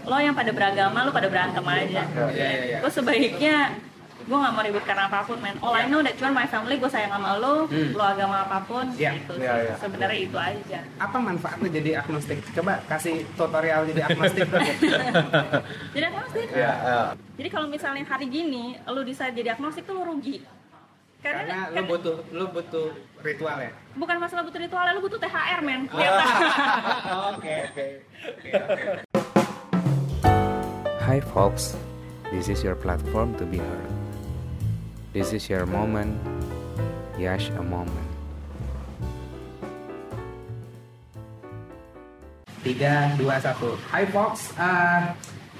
lo yang pada beragama lo pada berantem aja Iya, iya, iya. gue sebaiknya gue nggak mau ribut karena apa pun man all I know that cuma my family gue sayang sama lo Hmm. lo agama apa pun Iya, gitu iya, sih. iya. sebenarnya itu aja Apa manfaatnya jadi agnostik? Coba kasih tutorial jadi agnostik jadi agnostik Ya, ya. jadi kalau misalnya hari gini lo decide jadi agnostik tuh lo rugi karena, Karena lu kan- butuh lu butuh ritual ya. bukan masalah butuh ritual lo butuh THR men Oh. Tiap tahun. Oke oke. Hi, folks. This is your platform to be heard. This is your moment. Yash a moment. Tiga, dua, satu. Hai Fox, Eh,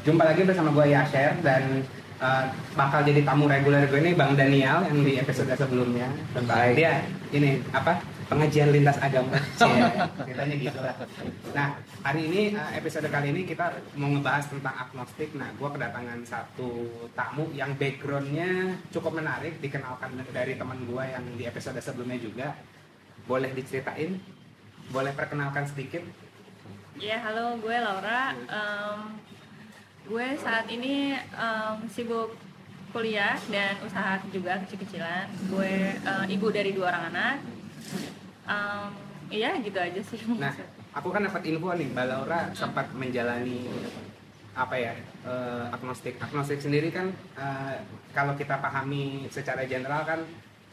jumpa lagi bersama gue Yasher dan eh, bakal jadi tamu reguler gue ini Bang Daniel yang di episode sebelumnya tentang dia ini apa pengajian lintas agama. Cie, ceritanya gitu lah. Nah hari ini eh, episode kali ini kita mau ngebahas tentang agnostik. Nah gue kedatangan satu tamu yang backgroundnya cukup menarik dikenalkan dari teman gue yang di episode sebelumnya juga. Boleh diceritain? Boleh perkenalkan sedikit? Ya, halo, gue Laura. Em, gue saat ini em, sibuk kuliah dan usaha juga kecil-kecilan. Gue eh, ibu dari dua orang anak. Em, Iya, gitu aja sih. Nah, aku kan dapat info nih, Mbak Laura sempat menjalani apa ya eh, agnostik. Agnostik sendiri kan eh, kalau kita pahami secara general kan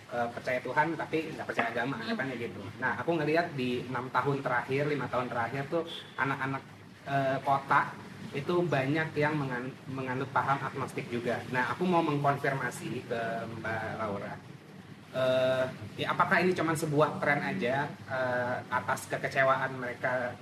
eh, percaya Tuhan tapi nggak percaya agama, kan ya gitu. Nah, aku ngelihat di enam tahun terakhir, lima tahun terakhir tuh anak-anak eh, kota itu banyak yang mengan- menganut paham agnostik juga. Nah, aku mau mengkonfirmasi ke Mbak Laura eh, ya apakah ini cuma sebuah tren aja eh, atas kekecewaan mereka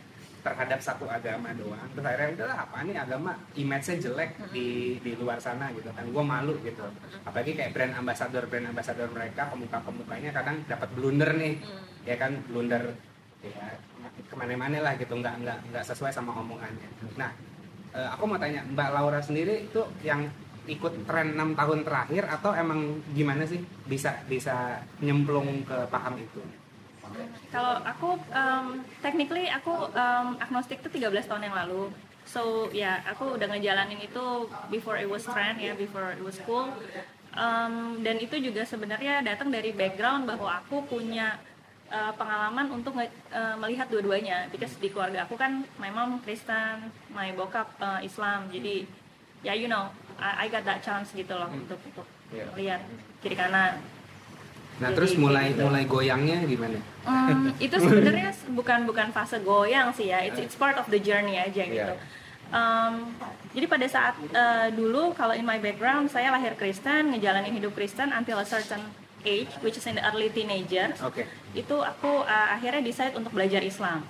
terhadap satu agama doang? Terus akhirnya udahlah apa nih agama? Image-nya jelek di di luar sana gitu kan. Gue malu gitu. Apalagi kayak brand ambassador brand ambassador mereka pemuka pemukanya kadang dapat blunder nih ya kan? Blunder ya ke mana-mana lah gitu nggak nggak nggak sesuai sama omongannya. Nah eh, aku mau tanya Mbak Laura sendiri itu yang ikut tren enam tahun terakhir atau emang gimana sih bisa bisa nyemplung ke paham itu? Kalau aku, em, technically aku em, agnostik tuh 13 tahun yang lalu. So ya, aku udah ngejalanin itu before it was trend ya, before it was cool. Em, dan itu juga sebenarnya datang dari background bahwa aku punya eh, pengalaman untuk eh, melihat dua-duanya. Because di keluarga aku kan, my mom Kristen, my bokap eh, Islam. Jadi ya you know, I, I got that chance gitu loh untuk untuk Iya. lihat kiri kanan. Nah Jadi terus mulai gitu. mulai goyangnya gimana? Hmm, itu sebenarnya bukan bukan fase goyang sih ya. It's, it's part of the journey aja gitu. Iya. Um, jadi pada saat uh, dulu kalau in my background saya lahir Kristen, ngejalanin hidup Kristen until a certain age, which is in the early teenagers. Oke. Itu aku uh, akhirnya decide untuk belajar Islam.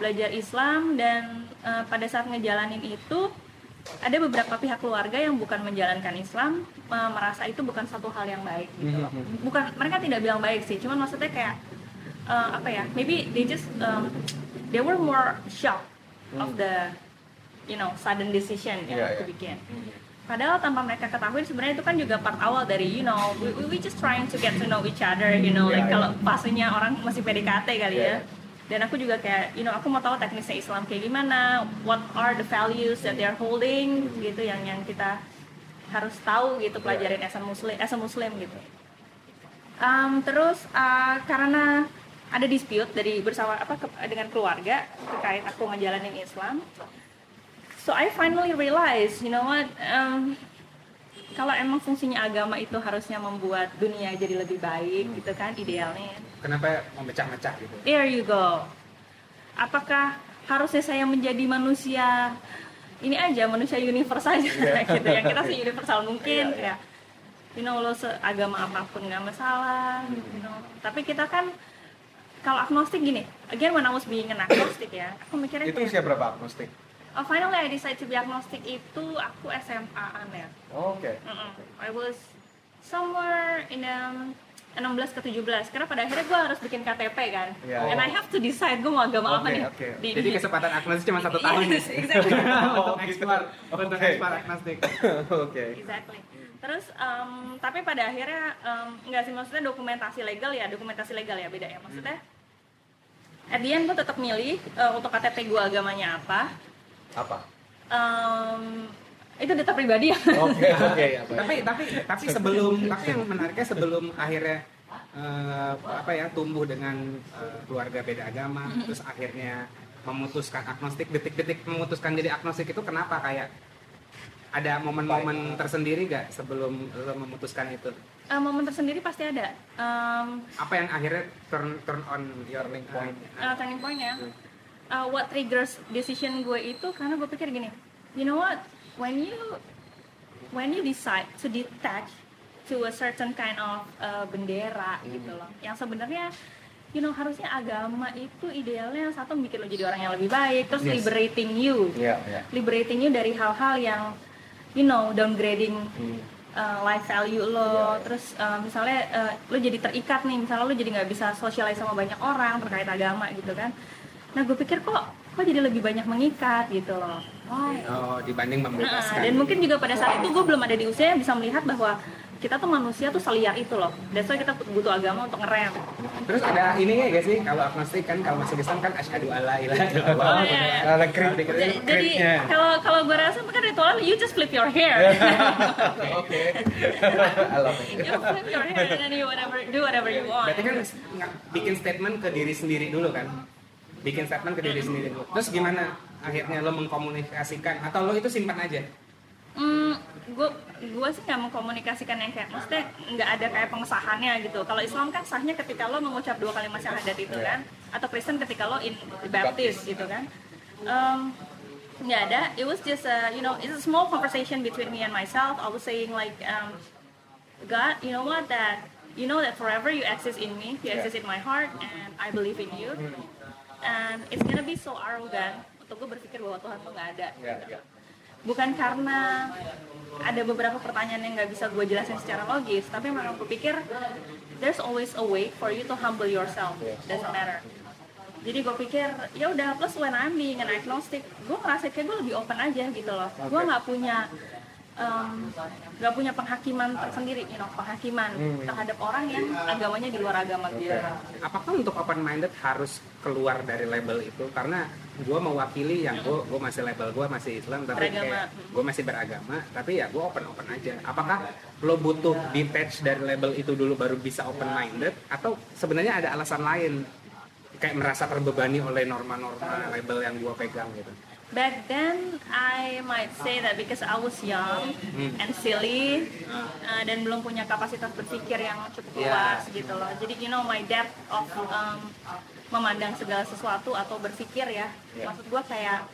Belajar Islam dan uh, pada saat ngejalanin itu ada beberapa pihak keluarga yang bukan menjalankan Islam uh, merasa itu bukan satu hal yang baik gitu loh. Bukan mereka tidak bilang baik sih, cuman maksudnya kayak uh, apa ya? Maybe they just um, they were more shocked of the you know sudden decision yang Iya, aku iya. bikin. Padahal tanpa mereka ketahui sebenarnya itu kan juga part awal dari you know we, we- just trying to get to know each other you know like Iya, iya. kalau fasenya orang masih PDKT kali Iya. ya. Dan aku juga kayak you know aku mau tahu teknisnya Islam kayak gimana, what are the values that they are holding gitu yang yang kita harus tahu gitu pelajarin as a muslim as a muslim gitu. Um, terus uh, karena ada dispute dari bersama apa ke- dengan keluarga terkait aku ngejalanin Islam. So I finally realize, you know what? Um, kalau emang fungsinya agama itu harusnya membuat dunia jadi lebih baik gitu kan idealnya. Kenapa memecah-mecah gitu? There you go. Apakah harusnya saya menjadi manusia ini aja manusia universal aja gitu yang kita sih universal mungkin Iya, iya. kayak you know lo seagama apa pun nggak masalah you know tapi kita kan kalau agnostik gini again when I was being an agnostic ya aku mikirnya Itu kayak, usia berapa agnostik? Oh, finally I decided to be agnostic itu aku SMA an ya Oh, Oke. Mm-mm. I was somewhere in um, 16 ke 17 karena pada akhirnya gue harus bikin KTP kan Iya, and. I have to decide gue mau agama apa Oke, nih oke. Di- Jadi di- kesempatan agnostik cuma satu tahun? Yes, exactly. untuk Oh, ekspor, gitu. untuk Oke. ekspor agnostik. Oke. exactly terus um, tapi pada akhirnya um, nggak sih maksudnya dokumentasi legal ya dokumentasi legal ya beda ya maksudnya at the end gue tetap milih uh, untuk KTP gue agamanya apa Apa? Um, itu data pribadi ya. Oke, oke ya. baik. tapi tapi tapi sebelum tapi yang menariknya sebelum akhirnya eh, apa ya tumbuh dengan eh, keluarga beda agama terus akhirnya memutuskan agnostik detik-detik memutuskan jadi agnostik itu kenapa kayak ada momen-momen tersendiri gak sebelum lo memutuskan itu Uh, momen tersendiri pasti ada. Um, apa yang akhirnya turn turn on your link point uh, turning point ya. Uh, what triggers decision gue itu karena gue pikir gini, you know what, when you when you decide to detach to a certain kind of uh, bendera gitu loh, yang sebenarnya you know harusnya agama itu idealnya satu bikin lo jadi orang yang lebih baik, terus Yes. liberating you, Iya, iya. liberating you dari hal-hal yang you know downgrading Hmm. uh, life value lo, terus uh, misalnya uh, lo jadi terikat nih, misalnya lo jadi nggak bisa socialize sama banyak orang terkait agama gitu kan. Nah gue pikir kok kok jadi lebih banyak mengikat gitu loh. Oh, oh dibanding Nah, membebaskan dan mungkin juga pada saat itu gue belum ada di usia yang bisa melihat bahwa kita tuh manusia tuh seliar itu loh. That's why kita butuh agama untuk ngerem. terus ada ininya gak sih kalau agnostik kan kalau masuk Islam kan asyhadu alla ilaha Oh, illallah iya, iya. Ada krit, Jadi, kalau kalau gue rasa kan ritual you just flip your hair. Oke. I love it. you flip your hair and then you whatever do whatever you want. Berarti kan nggak bikin statement ke diri sendiri dulu kan? Bikin statement ke diri sendiri dulu. Terus gimana akhirnya lo mengkomunikasikan atau lo itu simpan aja? Hmm, gue gue sih nggak mengkomunikasikan yang kayak maksudnya nggak ada kayak pengesahannya gitu. Kalau Islam kan sahnya ketika lo mengucap dua kalimat syahadat itu kan, atau Kristen ketika lo in baptist gitu kan. Um, nggak ada. It was just a, you know it's a small conversation between me and myself. I was saying like um, God, you know what that you know that forever you exist in me, you exist in my heart, and I believe in you. And it's gonna be so arrogant untuk gue berpikir bahwa Tuhan tuh nggak ada. Ya, ya. Bukan karena ada beberapa pertanyaan yang nggak bisa gue jelasin secara logis, tapi memang gue pikir there's always a way for you to humble yourself. Doesn't matter. Jadi gue pikir ya udah plus when I'm being an agnostic, gue ngerasa kayak gue lebih open aja gitu loh. Gue nggak punya nggak punya penghakiman tersendiri, you know, penghakiman terhadap orang yang agamanya di luar agama gue. Apakah untuk open minded harus keluar dari label itu? Karena gue mewakili yang gue gue masih label gue masih Islam tapi Beragama. kayak gue masih beragama tapi ya gue open open aja. Apakah lo butuh detach dari label itu dulu baru bisa open minded atau sebenarnya ada alasan lain kayak merasa terbebani oleh norma-norma label yang gue pegang gitu? Back then, I might say that because I was young and silly uh, dan belum punya kapasitas berpikir yang cukup Yeah. luas gitu loh. Jadi you know my depth of um, memandang segala sesuatu atau berpikir ya, maksud gua kayak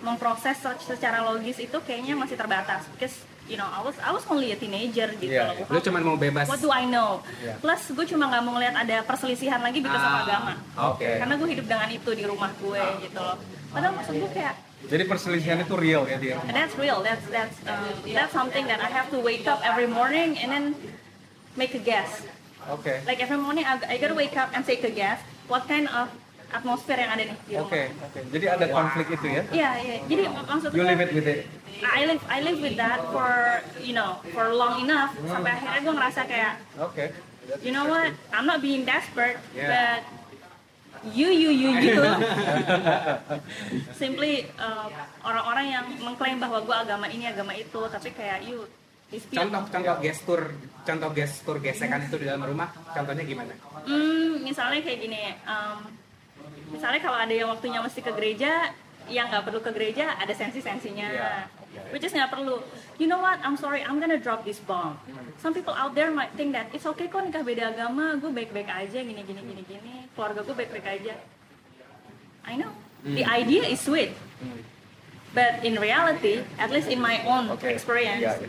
memproses se- secara logis itu kayaknya masih terbatas. Because you know I was I was only a teenager gitu Yeah, loh. Lo cuma mau bebas. What do I know? Yeah. Plus gue cuma nggak mau ngeliat ada perselisihan lagi because of Ah, agama. Oke. Karena gue hidup dengan itu di rumah gue gitu loh. Padahal maksud gue kayak Jadi perselisihan itu real ya dia. And that's real. That's that's um, that's something that I have to wake up every morning and then make a guess. Oke. Like every morning, I, I gotta wake up and take a guess. What kind of atmosphere yang ada nih di rumah? Oke, oke. Jadi ada konflik itu ya. Iya, iya. Jadi mak- maksudnya You live it with it. I live I live with that for you know for long enough sampai akhirnya gue ngerasa kayak Oke. you know what I'm not being desperate Yeah. but you you you you simply uh, orang-orang yang mengklaim bahwa gue agama ini agama itu tapi kayak you Contoh contoh gestur contoh gestur gesekan itu di dalam rumah contohnya gimana? Hmm, misalnya kayak gini, um, misalnya kalau ada yang waktunya mesti ke gereja, yang nggak perlu ke gereja ada sensi-sensinya. Which is nggak perlu. You know what? I'm sorry, I'm gonna drop this bomb. Some people out there might think that it's okay kok nikah beda agama, gue baik-baik aja, gini gini gini gini, keluarga gue baik-baik aja. I know. The idea is sweet. But in reality, at least in my own Oke. experience,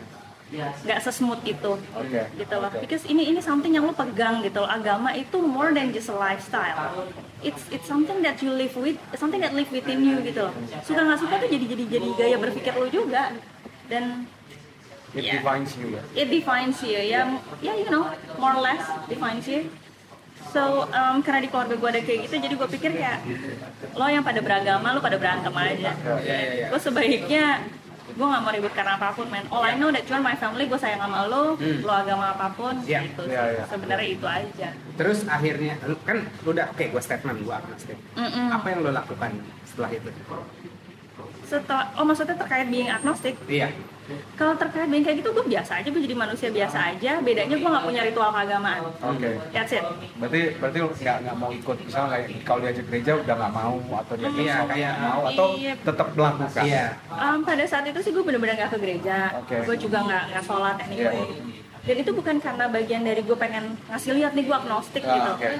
Iya, nggak sesmooth itu Oke. gitu loh. Oke. Because ini ini something yang lo pegang gitu loh. Agama itu more than just a lifestyle. It's it's something that you live with, something that live within you gitu loh. Suka nggak suka tuh jadi jadi jadi gaya berpikir lo juga. Dan It Yeah. defines you ya. it defines you ya, ya you know, more or less defines you. So um, karena di keluarga gue ada kayak gitu, jadi gue pikir kayak lo yang pada beragama, lo pada berantem aja. Iya iya iya. Gue sebaiknya gue gak mau ribut karena apa pun man. All I know that cuma my family gue sayang sama lo, lo agama apa pun, Iya. gitu. Iya, iya. Sebenarnya itu aja. Terus akhirnya kan lu udah oke gue statement gue agnostik. Mm-mm. Apa yang lo lakukan setelah itu? setelah oh maksudnya terkait being agnostik Iya. Kalau terkait being kayak gitu gue biasa aja gue jadi manusia biasa aja bedanya gue nggak punya ritual keagamaan Oke. that's it Berarti berarti lu nggak nggak mau ikut misalnya kayak kalau diajak gereja udah nggak mau atau dia Iya, kayak- mau atau Iya. tetap melakukan. Iya. Um, pada saat itu sih gue bener-bener gak ke gereja Oke. gue juga nggak nggak sholat anyway Iya. dan itu bukan karena bagian dari gue pengen ngasih lihat nih gue agnostik Ah, gitu oke.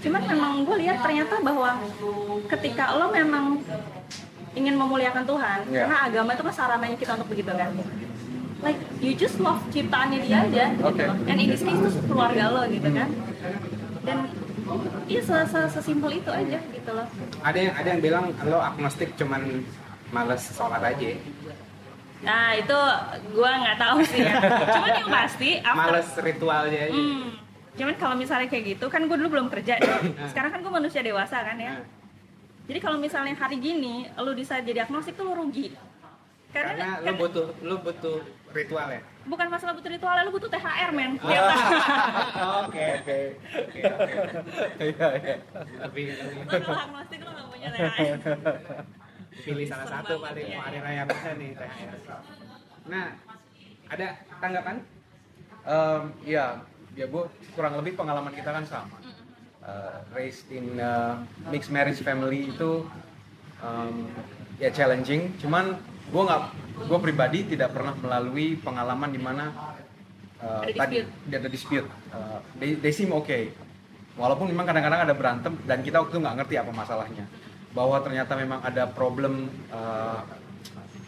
cuman memang gue lihat ternyata bahwa ketika lo memang ingin memuliakan Tuhan Iya. karena agama itu kan sarananya kita untuk begitu kan like you just love ciptaannya dia aja Oke. gitu and in this case itu keluarga lo gitu kan dan iya se- se- sesimpel itu aja gitu loh Ada yang ada yang bilang lo agnostik cuman males sholat aja. Nah itu gue nggak tahu sih ya. Cuman yang pasti after, Males ritualnya aja. Hmm, cuman kalau misalnya kayak gitu kan gue dulu belum kerja. Sekarang kan gue manusia dewasa kan ya. Jadi kalau misalnya hari gini lu bisa jadi agnostik tuh lu rugi. Karena, Karena lo karena butuh lo butuh ritual ya. bukan masalah butuh ritual, lu butuh THR men. Tiap tahun. Oke oke oke oke. Iya, iya. Lu kalau agnostik lu nggak punya THR. pilih salah satu paling mau hari raya bisa nih THR. Nah, ada tanggapan? Em, ya, ya gue kurang lebih pengalaman kita kan sama. Eh, raised in uh, mixed marriage family itu em, ya challenging. Cuman gue nggak, gue pribadi tidak pernah melalui pengalaman di mana uh, Ada tadi dispute. ada dispute. Uh, they, they seem okay. Walaupun memang kadang-kadang ada berantem dan kita waktu nggak ngerti apa masalahnya. Bahwa ternyata memang ada problem uh,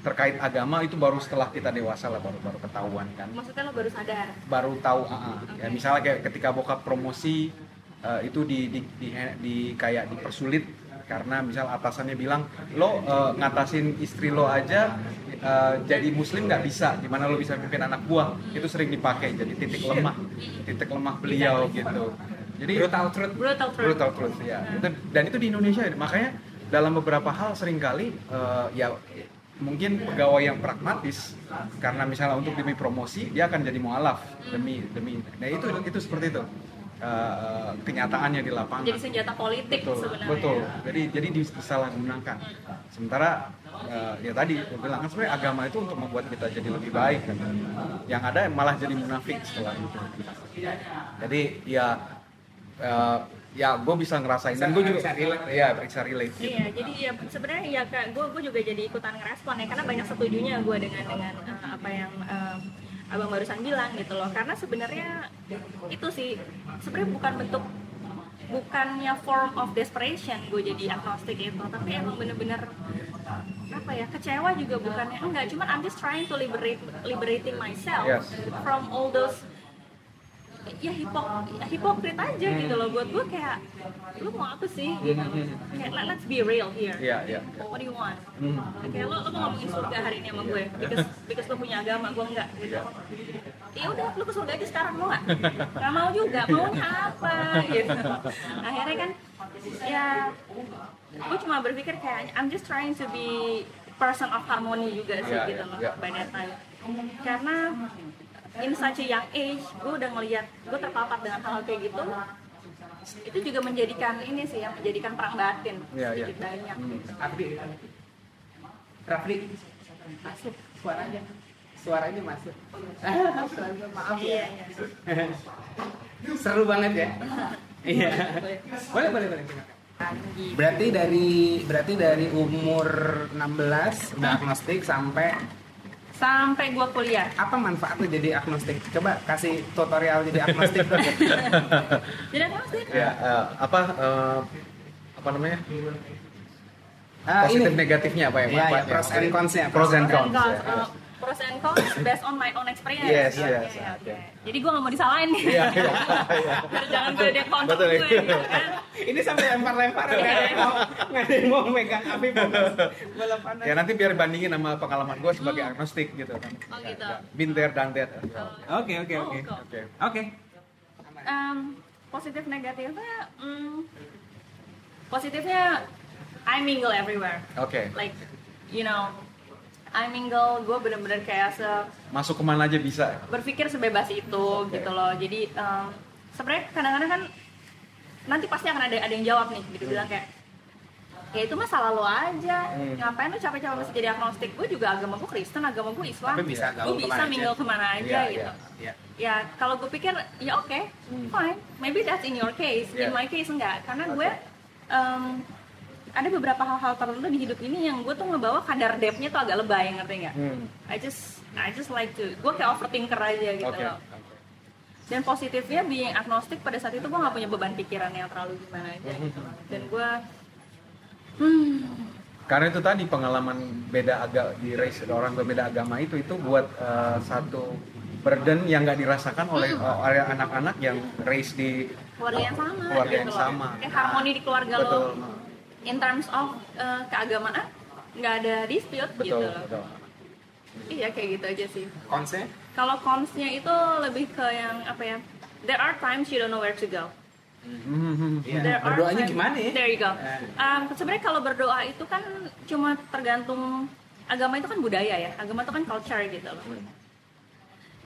terkait agama itu baru setelah kita dewasa lah baru baru ketahuan kan Maksudnya lu baru sadar. baru tahu ah, ah. ya misalnya kayak ketika bokap promosi eh, itu di, di, di, di- kayak dipersulit karena misal atasannya bilang lo eh, ngatasin istri lo aja eh, jadi muslim nggak bisa. Gimana lo bisa pimpin anak buah? Itu sering dipakai jadi titik lemah titik lemah beliau gitu. Jadi Brutal truth. Brutal truth. brutal truth ya dan itu di Indonesia. Makanya dalam beberapa hal sering kali eh, ya mungkin pegawai yang pragmatis karena misalnya untuk demi promosi dia akan jadi mualaf demi demi. Nah itu itu seperti itu eh, kenyataannya di lapangan Jadi senjata politik betul sebenarnya. betul jadi jadi disalahgunakan sementara eh, ya tadi gue bilang kan sebenarnya agama itu untuk membuat kita jadi lebih baik kan yang ada malah jadi munafik setelah itu jadi ya eh, ya gue bisa ngerasain dan gue juga Bisa relate. ya bisa relate gitu. Iya, jadi ya sebenarnya ya kak, gue gue juga jadi ikutan ngerespon ya karena banyak setujunya gue dengan dengan apa yang eh, abang barusan bilang gitu loh. Karena sebenarnya itu sih sebenarnya bukan bentuk bukannya form of desperation gue jadi agnostik itu, tapi emang bener-bener apa ya kecewa juga bukannya enggak cuman I'm just trying to liberate liberating myself Yes. from all those ya hipok hipokrit aja gitu loh. Buat gue kayak lu mau apa sih? Gitu kayak let, let's be real here. Iya, iya. what do you want? Hmm. kayak lo lo mau ngomongin surga hari ini sama gue? Because because lo punya agama gue enggak gitu. Ya udah lu ke surga aja sekarang mau nggak? Nggak mau juga. Maunya apa gitu. Akhirnya kan ya gue cuma berpikir kayak I'm just trying to be person of harmony juga sih Iya, gitu iya, loh iya. by that time karena in such a young age gue udah ngeliat gue terpapar dengan hal kayak gitu itu juga menjadikan ini sih yang menjadikan perang batin Iya, iya. sedikit banyak Hmm. gitu. Rafli. Masuk suaranya. Suaranya masuk. Maaf ya. Seru banget ya. Iya. Boleh boleh boleh. Berarti dari berarti dari umur 16 udah agnostik sampai sampai gue kuliah apa manfaatnya jadi agnostik? Coba kasih tutorial jadi agnostik. jadi sih ya eh, apa eh, apa namanya Ah, positif ini. negatifnya apa ya iya, manfaatnya? pros and cons-nya. pros and pros cons and cons, ya. uh, pros and cons based on my own experience Yes, Iya, yes, iya, oke. oke. jadi gue gak mau disalahin nih Iya, iya, iya. jangan gue ada kontak Betul, gue iya. gitu kan ini sampai lempar-lempar nggak ada yang mau megang api bola panas. ya nanti biar bandingin sama pengalaman gue sebagai agnostik gitu kan Oh, gitu. Ya, ya. been there done that Oke oke Oh, oke kok. oke oke. positif negatifnya mm, positifnya I mingle everywhere oke like you know I mingle gue bener-bener kayak se masuk ke mana aja bisa berpikir sebebas itu Oke. gitu loh jadi um, sebenarnya kadang-kadang kan nanti pasti akan ada ada yang jawab nih gitu bilang kayak ya itu masalah lo aja Hmm. ngapain lo capek-capek mesti jadi agnostik gue juga agama gue Kristen agama gue Islam Tapi bisa gue bisa ke mana aja. mingle ke mana aja Iya, gitu iya. ya ya kalau gue pikir ya oke Hmm. fine maybe that's in your case in Yeah. my case enggak karena Oke. gue em, ada beberapa hal-hal tertentu di hidup ini yang gue tuh ngebawa kadar depthnya tuh agak lebay ngerti nggak Hmm. I just I just like to gue kayak overthinker aja gitu Oke. loh dan positifnya being agnostik pada saat itu gue nggak punya beban pikiran yang terlalu gimana aja gitu loh. dan gue hmm, Karena itu tadi pengalaman beda agak di race orang berbeda agama itu itu buat eh, satu burden yang nggak dirasakan oleh Hmm. oleh anak-anak yang race di keluarga yang sama Keluarga gitu yang loh. sama. kayak harmoni di keluarga betul lo in terms of uh, keagamaan nggak ada dispute betul gitu loh. betul. Iya kayak gitu aja sih. konsep Kalau consnya itu lebih ke yang apa ya? There are times you don't know where to go. Hmm. Iya. There are berdoanya times- gimana ya There you go. Eh. Um, sebenarnya kalau berdoa itu kan cuma tergantung agama itu kan budaya ya. Agama itu kan culture gitu loh.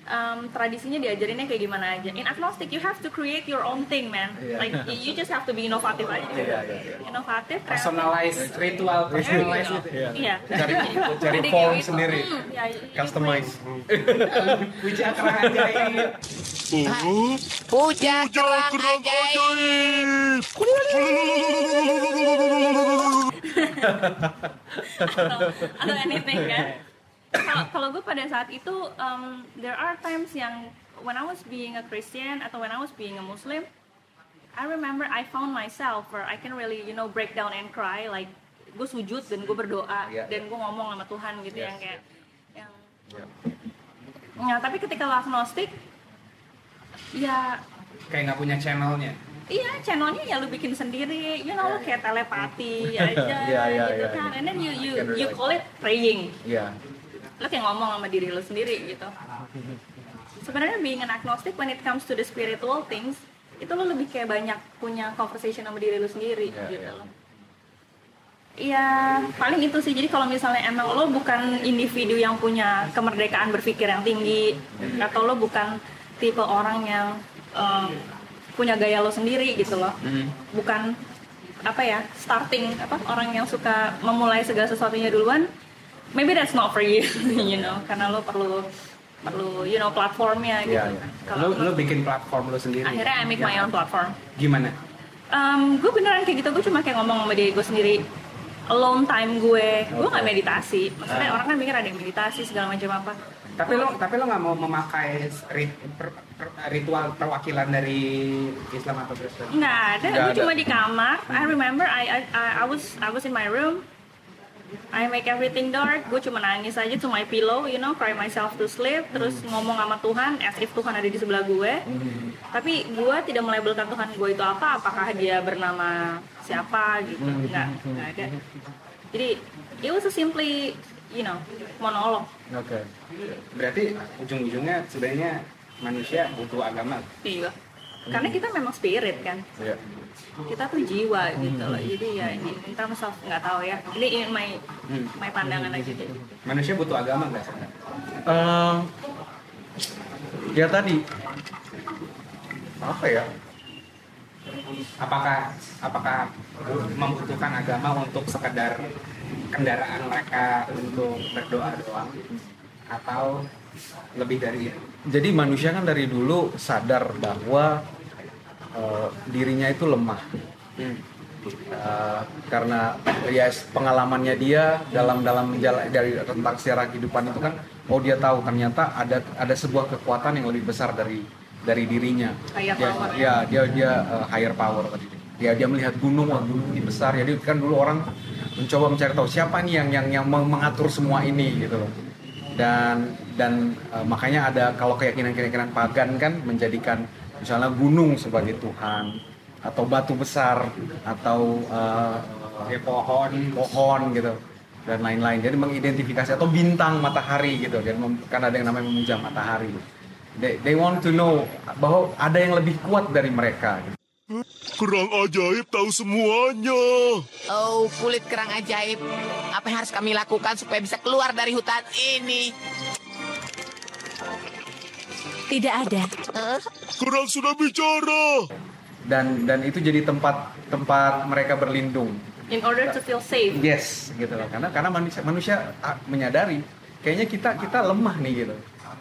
Um, tradisinya diajarinnya kayak gimana aja. In agnostic you have to create your own thing, man. Iya. Like you just have to be inovatif aja. Iya, iya, iya. Inovatif. kreatif. personalize ritual personalize gitu Iya. Iya. Cari cari form gitu. sendiri. Hmm, you Customize. puja kerang ajaib Puja kerang ajaib. atau anything kan kalau kalau gue pada saat itu um, there are times yang when I was being a Christian atau when I was being a Muslim I remember I found myself where I can really you know break down and cry like gue sujud dan gue berdoa Yeah. dan gue ngomong sama Tuhan gitu Yes. yang kayak yang Iya. Nah, tapi ketika lo agnostik ya kayak nggak punya channelnya Iya, channelnya ya lu bikin sendiri, you know, lu kayak telepati aja Iya, iya, gitu iya, kan. iya. And then you you you call it praying. Iya. Lu kayak ngomong sama diri lu sendiri gitu. Sebenarnya being an agnostic when it comes to the spiritual things, itu lu lebih kayak banyak punya conversation sama diri lu sendiri Iya, gitu loh. Iya, paling itu sih. Jadi kalau misalnya emang lo bukan individu yang punya kemerdekaan berpikir yang tinggi, atau lo bukan tipe orang yang em, punya gaya lo sendiri gitu loh, bukan apa ya starting apa orang yang suka memulai segala sesuatunya duluan, maybe that's not for you, you know, karena lo perlu perlu you know platformnya gitu. Iya, iya. Kalau lu lu bikin platform lu sendiri. Akhirnya I make my own platform. gimana? Um, gue beneran kayak gitu, gue cuma kayak ngomong sama diri gue sendiri. Alone time gue, gue nggak meditasi. Maksudnya orang kan mikir ada yang meditasi segala macam apa. Tapi lo tapi lo nggak mau memakai rit- per- per- ritual perwakilan dari Islam atau Kristen? Nggak ada, gue cuma di kamar. I remember I, I, I, I was I was in my room I make everything dark, gue cuma nangis aja to my pillow, you know, cry myself to sleep, terus ngomong sama Tuhan, as if Tuhan ada di sebelah gue. Tapi gue tidak melabelkan Tuhan gue itu apa, apakah dia bernama siapa gitu, nggak, nggak ada. Jadi it was a simply, you know, monolog. Oke. berarti ujung-ujungnya sebenarnya manusia butuh agama Iya. Karena kita memang spirit kan, Iya. Kita tuh jiwa gitu loh. Jadi ya ini in terms of nggak tahu ya. Ini ini my my pandangan aja gitu. manusia butuh agama nggak sih Eh, ya tadi apa ya? apakah apakah membutuhkan agama untuk sekedar kendaraan mereka untuk berdoa doang atau lebih dari itu Jadi manusia kan dari dulu sadar bahwa eh, dirinya itu lemah. Eh, karena ya pengalamannya dia dalam dalam menjala, dari tentang sejarah kehidupan itu kan oh dia tahu ternyata ada ada sebuah kekuatan yang lebih besar dari dari dirinya. Higher dia, power. ya dia dia eh, higher power tadi. Dia dia melihat gunung wah gunung ini besar. Jadi kan dulu orang mencoba mencari tahu siapa nih yang yang yang meng- mengatur semua ini gitu loh. Dan dan eh, makanya ada kalau keyakinan-keyakinan pagan kan menjadikan misalnya gunung sebagai Tuhan atau batu besar atau eh, ya pohon pohon gitu dan lain-lain jadi mengidentifikasi atau bintang matahari gitu dan kan ada yang namanya memuja matahari they, they want to know bahwa ada yang lebih kuat dari mereka gitu. Kerang ajaib tahu semuanya. Oh, kulit kerang ajaib. Apa yang harus kami lakukan supaya bisa keluar dari hutan ini? Tidak ada. Hah? Kerang sudah bicara. dan dan itu jadi tempat tempat mereka berlindung in order to feel safe Yes, gitu loh. Karena karena manusia manusia ah, menyadari kayaknya kita kita lemah nih gitu.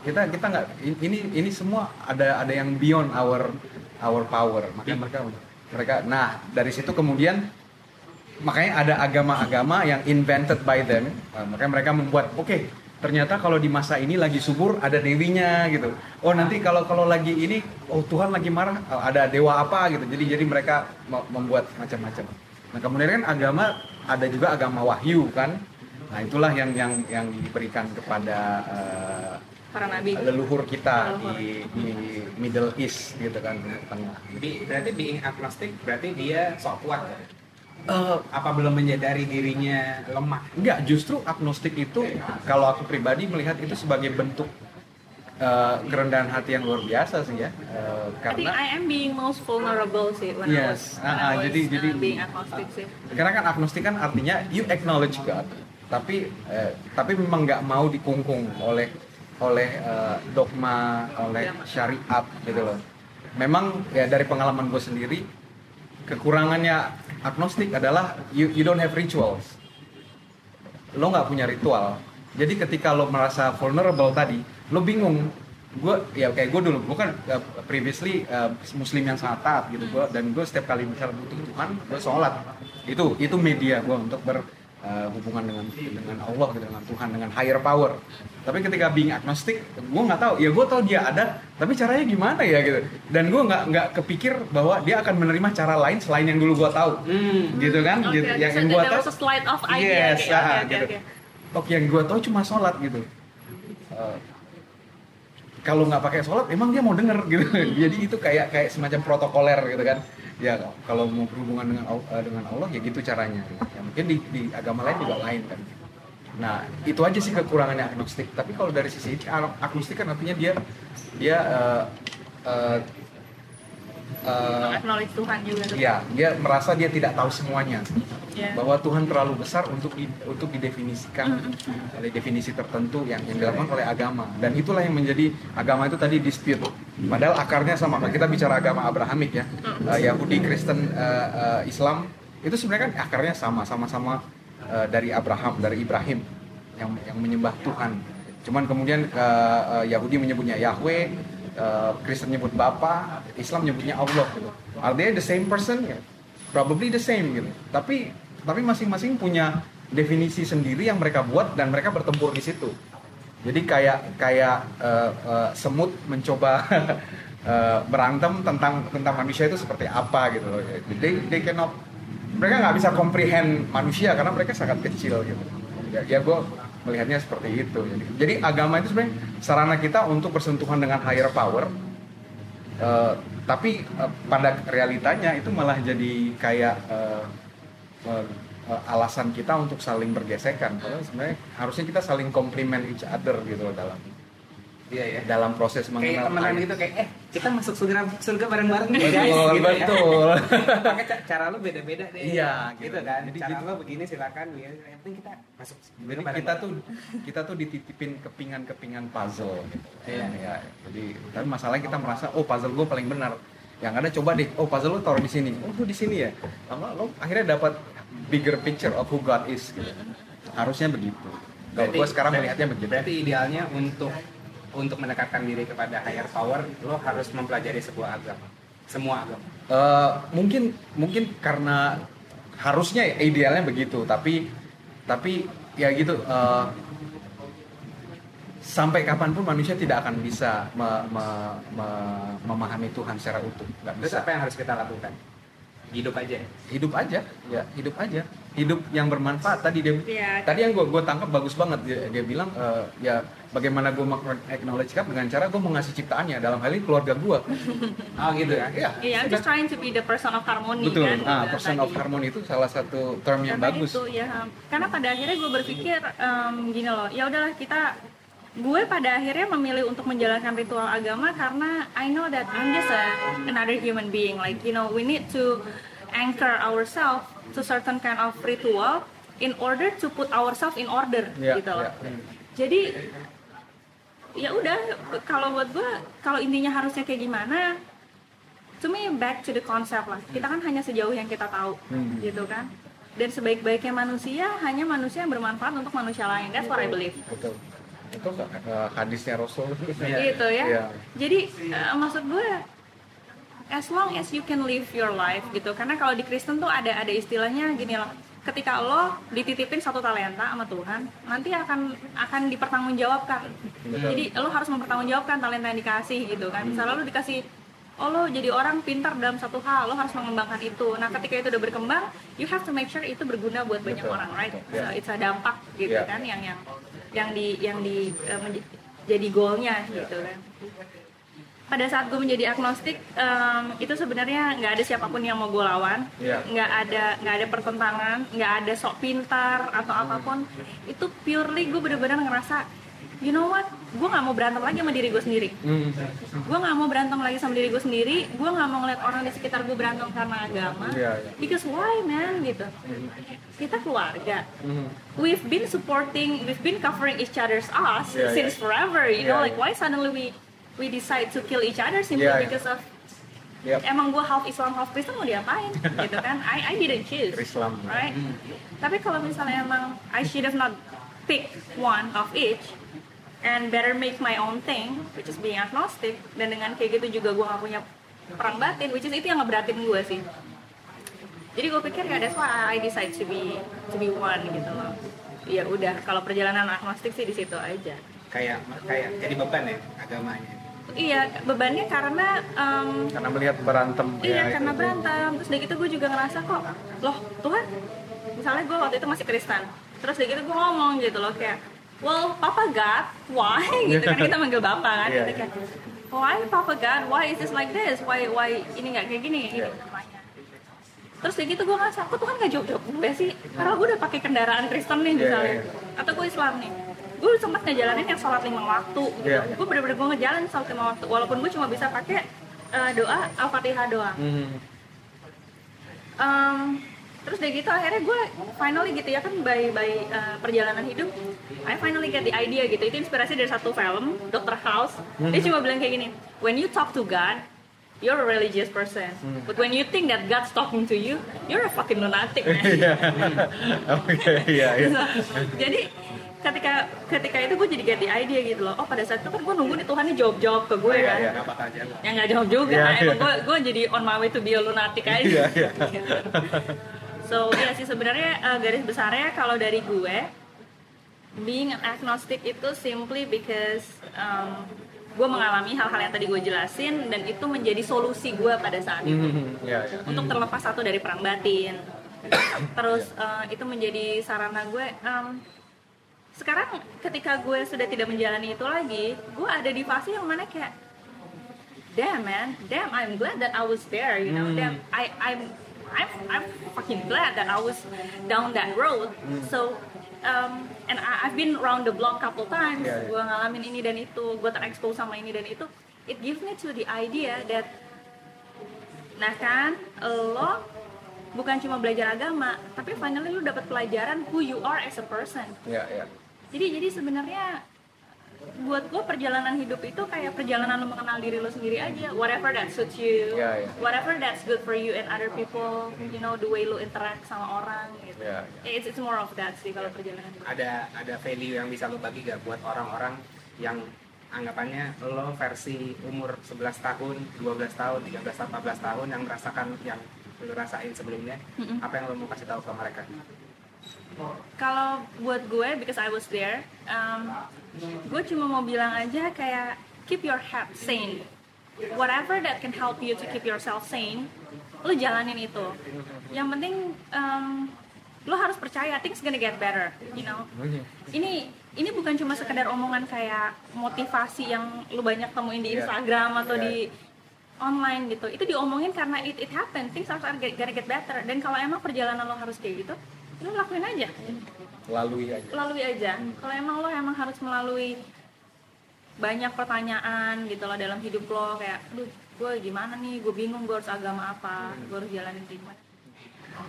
Kita kita nggak ini ini semua ada ada yang beyond our our power. Makanya mereka mereka nah dari situ kemudian makanya ada agama-agama yang invented by them. Nah, makanya mereka membuat oke ternyata kalau di masa ini lagi subur ada dewinya gitu. Oh nanti kalau kalau lagi ini oh Tuhan lagi marah oh, ada dewa apa gitu. Jadi jadi mereka membuat macam-macam. Nah kemudian kan agama ada juga agama wahyu kan. Nah itulah yang yang yang diberikan kepada eh, para nabi leluhur kita di, di Middle East gitu kan Tengah. Bi- berarti being agnostic berarti dia sok kuat. Eh, Apa belum menyadari dirinya lemah? Enggak, justru agnostik itu kalau aku pribadi melihat itu sebagai bentuk eh, kerendahan hati yang luar biasa sih ya. Eh, I think karena I am being most vulnerable sih when I Yes. was, when Ah, I was, jadi- uh, jadi- being agnostic sih karena kan agnostik kan artinya you acknowledge God, tapi eh, tapi memang nggak mau dikungkung oleh oleh eh, dogma, oleh syariat gitu loh. Memang ya dari pengalaman gue sendiri kekurangannya agnostik adalah you, you don't have rituals. Lo nggak punya ritual. Jadi ketika lo merasa vulnerable tadi, lo bingung. Gue ya kayak gue dulu, gue kan uh, previously uh, muslim yang sangat taat gitu gue dan gue setiap kali misal butuh Tuhan, gue sholat. Itu itu media gue untuk berhubungan dengan dengan Allah gitu dengan Tuhan dengan higher power. Tapi ketika being agnostic, gue nggak tahu. Ya gue tahu dia ada, tapi caranya gimana ya gitu. Dan gue nggak nggak kepikir bahwa dia akan menerima cara lain selain yang dulu gue tahu. Gitu kan? Oke, gitu. Yang So yang gue tahu was a slide of idea. Yes, Oke, ah, oke, gitu. oke. Oke, yang gue tahu cuma sholat gitu. Eh, kalau nggak pakai sholat, emang dia mau denger gitu. Jadi itu kayak kayak semacam protokoler gitu kan. Ya kalau mau berhubungan dengan eh, dengan Allah ya gitu caranya. Ya, mungkin di, di agama lain juga lain kan. Nah itu aja sih kekurangannya agnostik. Tapi kalau dari sisi agnostik kan artinya dia dia eh, eh, eh, Acknowledge Tuhan juga ya dia merasa dia tidak tahu semuanya Ya. bahwa Tuhan terlalu besar untuk di, untuk didefinisikan oleh definisi tertentu yang yang dilakukan oleh agama. Dan itulah yang menjadi agama itu tadi dispute. Padahal akarnya sama kalau kita bicara agama Abrahamik ya. Eh, Yahudi Kristen eh, eh, Islam itu sebenarnya kan akarnya sama sama-sama eh, dari Abraham dari Ibrahim yang yang menyembah Tuhan. Cuman kemudian eh, eh, Yahudi menyebutnya Yahweh eh, Kristen nyebut Bapa Islam nyebutnya Allah gitu. Are they the same person? Ya probably the same gitu. Tapi tapi masing-masing punya definisi sendiri yang mereka buat dan mereka bertempur di situ. Jadi kayak kayak eh, eh, semut mencoba eh, berantem tentang tentang manusia itu seperti apa gitu loh. They, they cannot mereka nggak bisa comprehend manusia karena mereka sangat kecil gitu. Ya, ya gue melihatnya seperti itu. Jadi, jadi agama itu sebenarnya sarana kita untuk bersentuhan dengan higher power Eh, tapi eh, pada realitanya itu malah jadi kayak eh, alasan kita untuk saling bergesekan. Padahal sebenarnya harusnya kita saling compliment each other gitu loh dalam Iya ya. dalam proses Kayak mengenal temenan ayat. gitu kayak eh kita masuk surga surga bareng-bareng nih Betul, guys gitu ya. betul. Ca- cara lu beda-beda deh. Iya, gitu, gitu. kan. Jadi- cara jadi- lu begini silakan ya. Yang penting kita masuk Jadi kita bareng-bareng. tuh kita tuh dititipin kepingan-kepingan puzzle gitu. Iya. Ya, jadi tapi masalahnya kita merasa oh puzzle gue paling benar. Yang ada coba deh, oh puzzle lu taruh di sini. Oh di sini ya. Lama lo akhirnya dapat bigger picture of who God is gitu. Harusnya begitu. Kalau gue sekarang melihatnya begitu. Berarti idealnya untuk untuk mendekatkan diri kepada higher power, lo harus mempelajari sebuah agama. Semua agama. Eh, mungkin mungkin karena harusnya ya, idealnya begitu tapi tapi ya gitu eh, sampai kapan pun manusia tidak akan bisa me- me- me- memahami Tuhan secara utuh nggak Terus apa yang harus kita lakukan? Hidup aja. hidup aja ya hidup aja hidup yang bermanfaat tadi dia Iya. tadi yang gue gue tangkap bagus banget dia, dia bilang eh, ya bagaimana gue acknowledge God dengan cara gue mengasihi ciptaannya dalam hal ini keluarga gue Oh gitu ya. ya Iya, I'm just trying to be the person of harmony betul kan. ah gitu person tadi. of harmony itu salah satu term yang Karena bagus itu ya karena pada akhirnya gue berpikir em, gini loh ya udahlah kita gue pada akhirnya memilih untuk menjalankan ritual agama karena I know that I'm just a, another human being. Like you know we need to anchor ourselves to certain kind of ritual in order to put ourselves in order Ya, gitu loh. ya, ya. jadi ya udah kalau buat gue kalau intinya harusnya kayak gimana to me back to the concept lah. Kita kan hanya sejauh yang kita tahu Hmm. gitu kan. Dan sebaik-baiknya manusia hanya manusia yang bermanfaat untuk manusia lain. That's what I believe. Betul itu uh, hadisnya Rasul. Gitu ya. Iya. jadi eh, maksud gue as long as you can live your life gitu. Karena kalau di Kristen tuh ada ada istilahnya gini loh. Ketika lo dititipin satu talenta sama Tuhan nanti akan akan dipertanggungjawabkan. Jadi lo harus mempertanggungjawabkan talenta yang dikasih gitu kan. Misalnya lo dikasih oh lo jadi orang pintar dalam satu hal lo harus mengembangkan itu nah ketika itu udah berkembang you have to make sure itu berguna buat banyak Betul. orang right Betul. so, it's a dampak gitu Yeah. kan yang yang yang di yang di eh, menj- jadi goalnya gitu kan pada saat gue menjadi agnostik em, itu sebenarnya nggak ada siapa pun yang mau gue lawan Iya. nggak ada nggak ada pertentangan nggak ada sok pintar atau apa pun itu purely gue bener-bener ngerasa you know what gue nggak mau berantem lagi sama diri gue sendiri Hmm. gue nggak mau berantem lagi sama diri gue sendiri gue nggak mau ngeliat orang di sekitar gue berantem karena agama Iya, iya. because why man gitu kita keluarga Hmm. we've been supporting we've been covering each other's us Yeah, since yeah. forever you know Yeah, like yeah. why suddenly we we decide to kill each other simply Yeah, because of Yep. emang gue half Islam half Kristen mau diapain gitu kan I I didn't choose Islam. right tapi kalau misalnya emang I should have not picked one of each and better make my own thing which is being agnostic dan dengan kayak gitu juga gue gak punya perang batin which is itu yang ngeberatin gue sih jadi gue pikir ya that's why I decide to be to be one gitu loh ya udah kalau perjalanan agnostik sih di situ aja kayak kayak jadi beban ya agamanya iya bebannya karena em, Karena melihat berantem. Iya, ya, karena itu. berantem. Terus dari gitu gue juga ngerasa kok, loh Tuhan, misalnya gue waktu itu masih Kristen. Terus dari gitu gue ngomong gitu loh kayak, well Papa God, why? gitu kan kita manggil Bapak kan. Iya, Kita kayak, why Papa God, why is this like this? Why why ini nggak kayak gini? Ini Iya. namanya. Terus dari gitu gue ngerasa, kok Tuhan gak jawab-jawab gue sih? Karena gue udah pakai kendaraan Kristen nih Iya, misalnya. iya. Atau gue Islam nih. Gue sempat ngejalanin yang sholat lima waktu gitu. Iya. Gue bener-bener gue ngejalanin sholat lima waktu. Walaupun gue cuma bisa pakai eh, doa Al-Fatihah doang. Hmm. Um, terus dari gitu akhirnya gue finally gitu ya kan by by uh, perjalanan hidup I finally get the idea gitu itu inspirasi dari satu film Dr. House dia cuma bilang kayak gini when you talk to God you're a religious person but when you think that God's talking to you you're a fucking lunatic man Iya. Oke, iya, iya. Jadi ketika ketika itu gue jadi get the idea gitu loh oh pada saat itu kan gue nunggu nih Tuhan nih jawab jawab ke gue Iya, kan iya. jalan yang nggak jawab juga Iya, emang iya. gue gue jadi on my way to be a lunatic aja Iya, iya. so ya sih sebenarnya uh, garis besarnya kalau dari gue being an agnostic itu simply because um, gue mengalami hal-hal yang tadi gue jelasin dan itu menjadi solusi gue pada saat itu. Hmm, Iya, iya. untuk terlepas satu dari perang batin. Terus uh, itu menjadi sarana gue um, sekarang ketika gue sudah tidak menjalani itu lagi gue ada di fase yang mana kayak damn man. Damn I'm glad that I was there you know. Damn I I'm I'm I'm fucking glad that I was down that road. Hmm. so um, and I, I've been around the block couple times Yeah, yeah. gue ngalamin ini dan itu gue terekspos sama ini dan itu it gives me to the idea that Nah kan, lo bukan cuma belajar agama, tapi finally lo dapat pelajaran who you are as a person. Iya, iya. Jadi jadi sebenarnya buat gue perjalanan hidup itu kayak perjalanan lo mengenal diri lo sendiri aja. Whatever that suits you, Iya, iya. whatever that's good for you and other people, you know the way lo interact sama orang gitu. Iya, It's, it's more of that sih kalau perjalanan hidup. ada ada value yang bisa lo bagi gak buat orang-orang yang anggapannya lo versi umur 11 tahun, 12 tahun, 13 tahun, 14 tahun yang merasakan yang lo rasain sebelumnya, apa yang lo mau kasih tahu ke mereka? Kalau buat gue, because I was there, um, gue cuma mau bilang aja kayak keep your head sane. Whatever that can help you to keep yourself sane, lo jalanin itu. Yang penting um, lo harus percaya things gonna get better, you know. Ini ini bukan cuma sekedar omongan kayak motivasi yang lo banyak temuin di Iya. Instagram atau Iya. di online gitu. Itu diomongin karena it it happen, things are gonna get, gonna get better. Dan kalau emang perjalanan lo harus kayak gitu, lo lakuin aja? Lalui aja. lalui aja. Kalau emang lo emang harus melalui banyak pertanyaan gitu loh dalam hidup lo kayak aduh gue gimana nih? Gue bingung gue harus agama apa? Gue harus jalanin gimana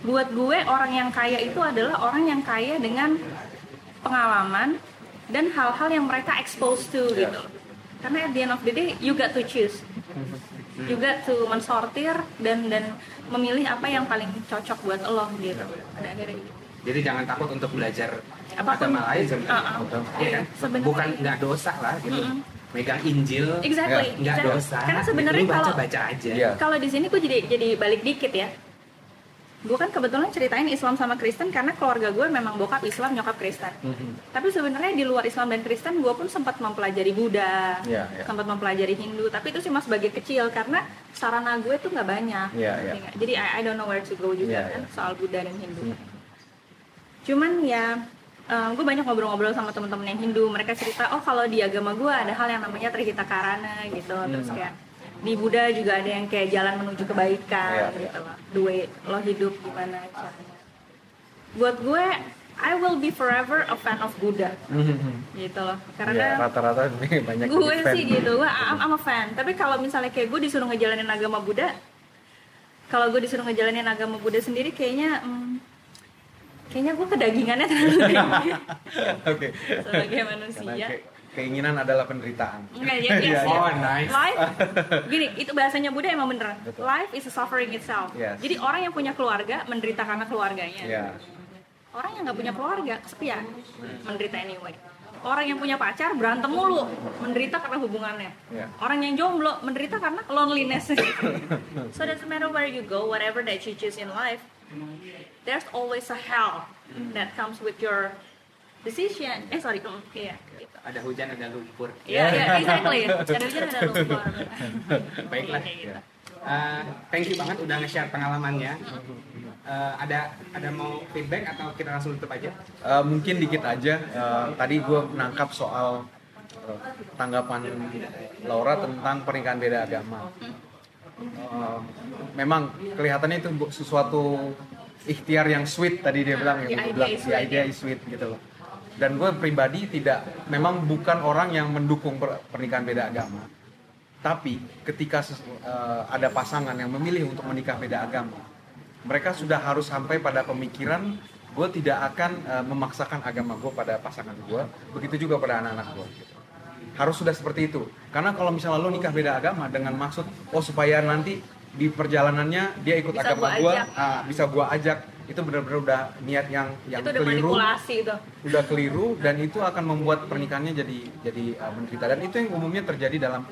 buat gue orang yang kaya itu adalah orang yang kaya dengan pengalaman dan hal-hal yang mereka exposed to Yeah. gitu. Karena at the end of the day you got to choose juga tuh mensortir dan dan memilih apa yang paling cocok buat lo gitu pada akhirnya gitu. Jadi jangan takut untuk belajar Apa pun. agama lain sebenarnya. Uh-uh. Iya kan? Sebenarnya Bukan gitu. nggak dosa lah gitu. Megang Injil Exactly. nggak exactly. dosa. Karena sebenarnya kalau baca aja. Iya. kalau di sini gue jadi jadi balik dikit ya. Gue kan kebetulan ceritain Islam sama Kristen karena keluarga gue memang bokap Islam, nyokap Kristen. Mhm. Tapi sebenarnya di luar Islam dan Kristen gue pun sempat mempelajari Buddha, Iya, iya. sempat mempelajari Hindu. Tapi itu cuma sebagai kecil karena sarana gue tuh nggak banyak. Ngerti nggak? Jadi I, I don't know where to go juga Iya, kan iya. soal Buddha dan Hindu. Hmm. Cuman ya gue banyak ngobrol-ngobrol sama teman-teman yang Hindu. Mereka cerita, oh kalau di agama gue ada hal yang namanya Trihita Karana gitu. Terus Hmm. kayak di Buddha juga ada yang kayak jalan menuju kebaikan Iya, gitu loh. The way lo hidup gimana caranya. Buat gue, I will be forever a fan of Buddha Mhm. gitu loh. Karena rata-rata banyak gue fan. sih gitu, gue I'm, I'm a fan. Tapi kalau misalnya kayak gue disuruh ngejalanin agama Buddha, kalau gue disuruh ngejalanin agama Buddha sendiri, kayaknya, hmm, kayaknya gue kedagingannya terlalu tinggi Oke. sebagai Karena manusia. ke- keinginan adalah penderitaan. Enggak, yes, Iya, ya. Oh, nice. Life, gini, itu bahasanya Buddha emang beneran. Betul. Life is a suffering itself. Yes. Jadi orang yang punya keluarga menderita karena keluarganya. Iya. Orang yang nggak punya keluarga kesepian, menderita anyway. Orang yang punya pacar berantem mulu, menderita karena hubungannya. Iya. Orang yang jomblo menderita karena loneliness. so doesn't matter where you go, whatever that you choose in life, there's always a hell that comes with your decision. Eh sorry, mm, iya. gitu. Ada hujan, ada lumpur. Iya, iya, exactly. Ada hujan ada lumpur. Baiklah. Gitu. Uh, thank you banget udah nge-share pengalamannya. Uh, ada ada mau feedback atau kita langsung tutup aja? Eh, mungkin dikit aja. Eh, tadi gue menangkap soal tanggapan Laura tentang pernikahan beda agama. Eh, memang kelihatannya itu sesuatu ikhtiar yang sweet tadi dia bilang The ya, idea bilang, sweet, idea ya." is sweet gitu loh. Dan gue pribadi tidak, memang bukan orang yang mendukung per- pernikahan beda agama. Tapi ketika eh, ada pasangan yang memilih untuk menikah beda agama, mereka sudah harus sampai pada pemikiran gue tidak akan eh, memaksakan agama gue pada pasangan gue, begitu juga pada anak-anak gue. Harus sudah seperti itu. Karena kalau misalnya lo nikah beda agama dengan maksud oh supaya nanti di perjalanannya dia ikut Bisa agama gue, ajak. bisa gue ajak, itu benar-benar udah niat yang yang Itu keliru. itu. udah keliru dan itu akan membuat pernikahannya jadi jadi uh, menderita. Dan itu yang umumnya terjadi dalam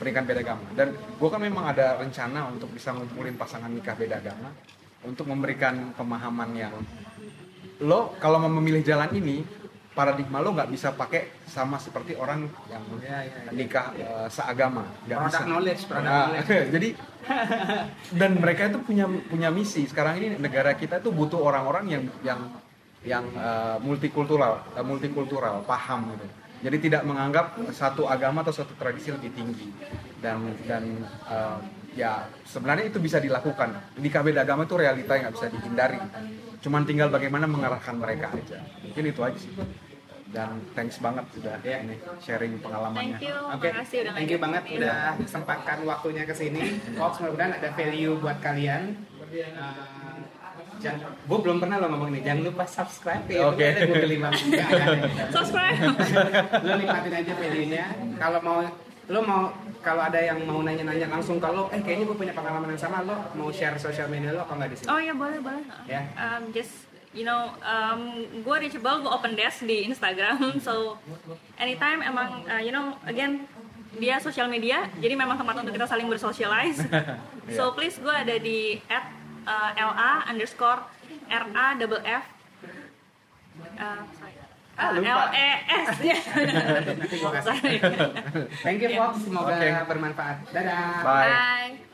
pernikahan beda agama. Dan gue kan memang ada rencana untuk bisa ngumpulin pasangan nikah beda agama untuk memberikan pemahaman yang lo kalau mau memilih jalan ini paradigma lo nggak bisa pakai sama seperti orang yang Ya, ya, ya. nikah uh, seagama. Nggak bisa. knowledge, product Nah, knowledge. jadi dan mereka itu punya punya misi. Sekarang ini negara kita tuh butuh orang-orang yang yang yang uh, multikultural uh, multikultural paham gitu. Jadi tidak menganggap satu agama atau satu tradisi lebih tinggi. Dan dan uh, ya sebenarnya itu bisa dilakukan. Nikah beda agama itu realita yang nggak bisa dihindari. Cuman tinggal bagaimana mengarahkan mereka aja. Mungkin itu aja sih dan thanks banget sudah Ya. ini sharing pengalamannya Thank you, Oke, makasih udah thank you banget ini. udah sempatkan waktunya ke sini. Folks, mudah-mudahan ada value buat kalian. Uh, jangan, gue belum pernah lo ngomong ini. Jangan lupa subscribe ya. Oke. Gue beli bang. Nggak ada. Subscribe. lo nikmatin aja value-nya. Kalau mau lo mau kalau ada yang mau nanya-nanya langsung kalau eh kayaknya gue punya pengalaman yang sama lo mau share sosial media lo apa nggak di sini? Oh ya boleh boleh. Ya. Um, just you know, um, gue reachable, gue open desk di Instagram, so anytime emang uh, you know again dia sosial media, jadi memang tempat untuk kita saling bersocialize. so please gue ada di at uh, la underscore ra double f. Uh, sorry. Ah, Uh, lupa. L E S ya. Thank you, Fox. Semoga Oke. bermanfaat. Dadah. bye Bye.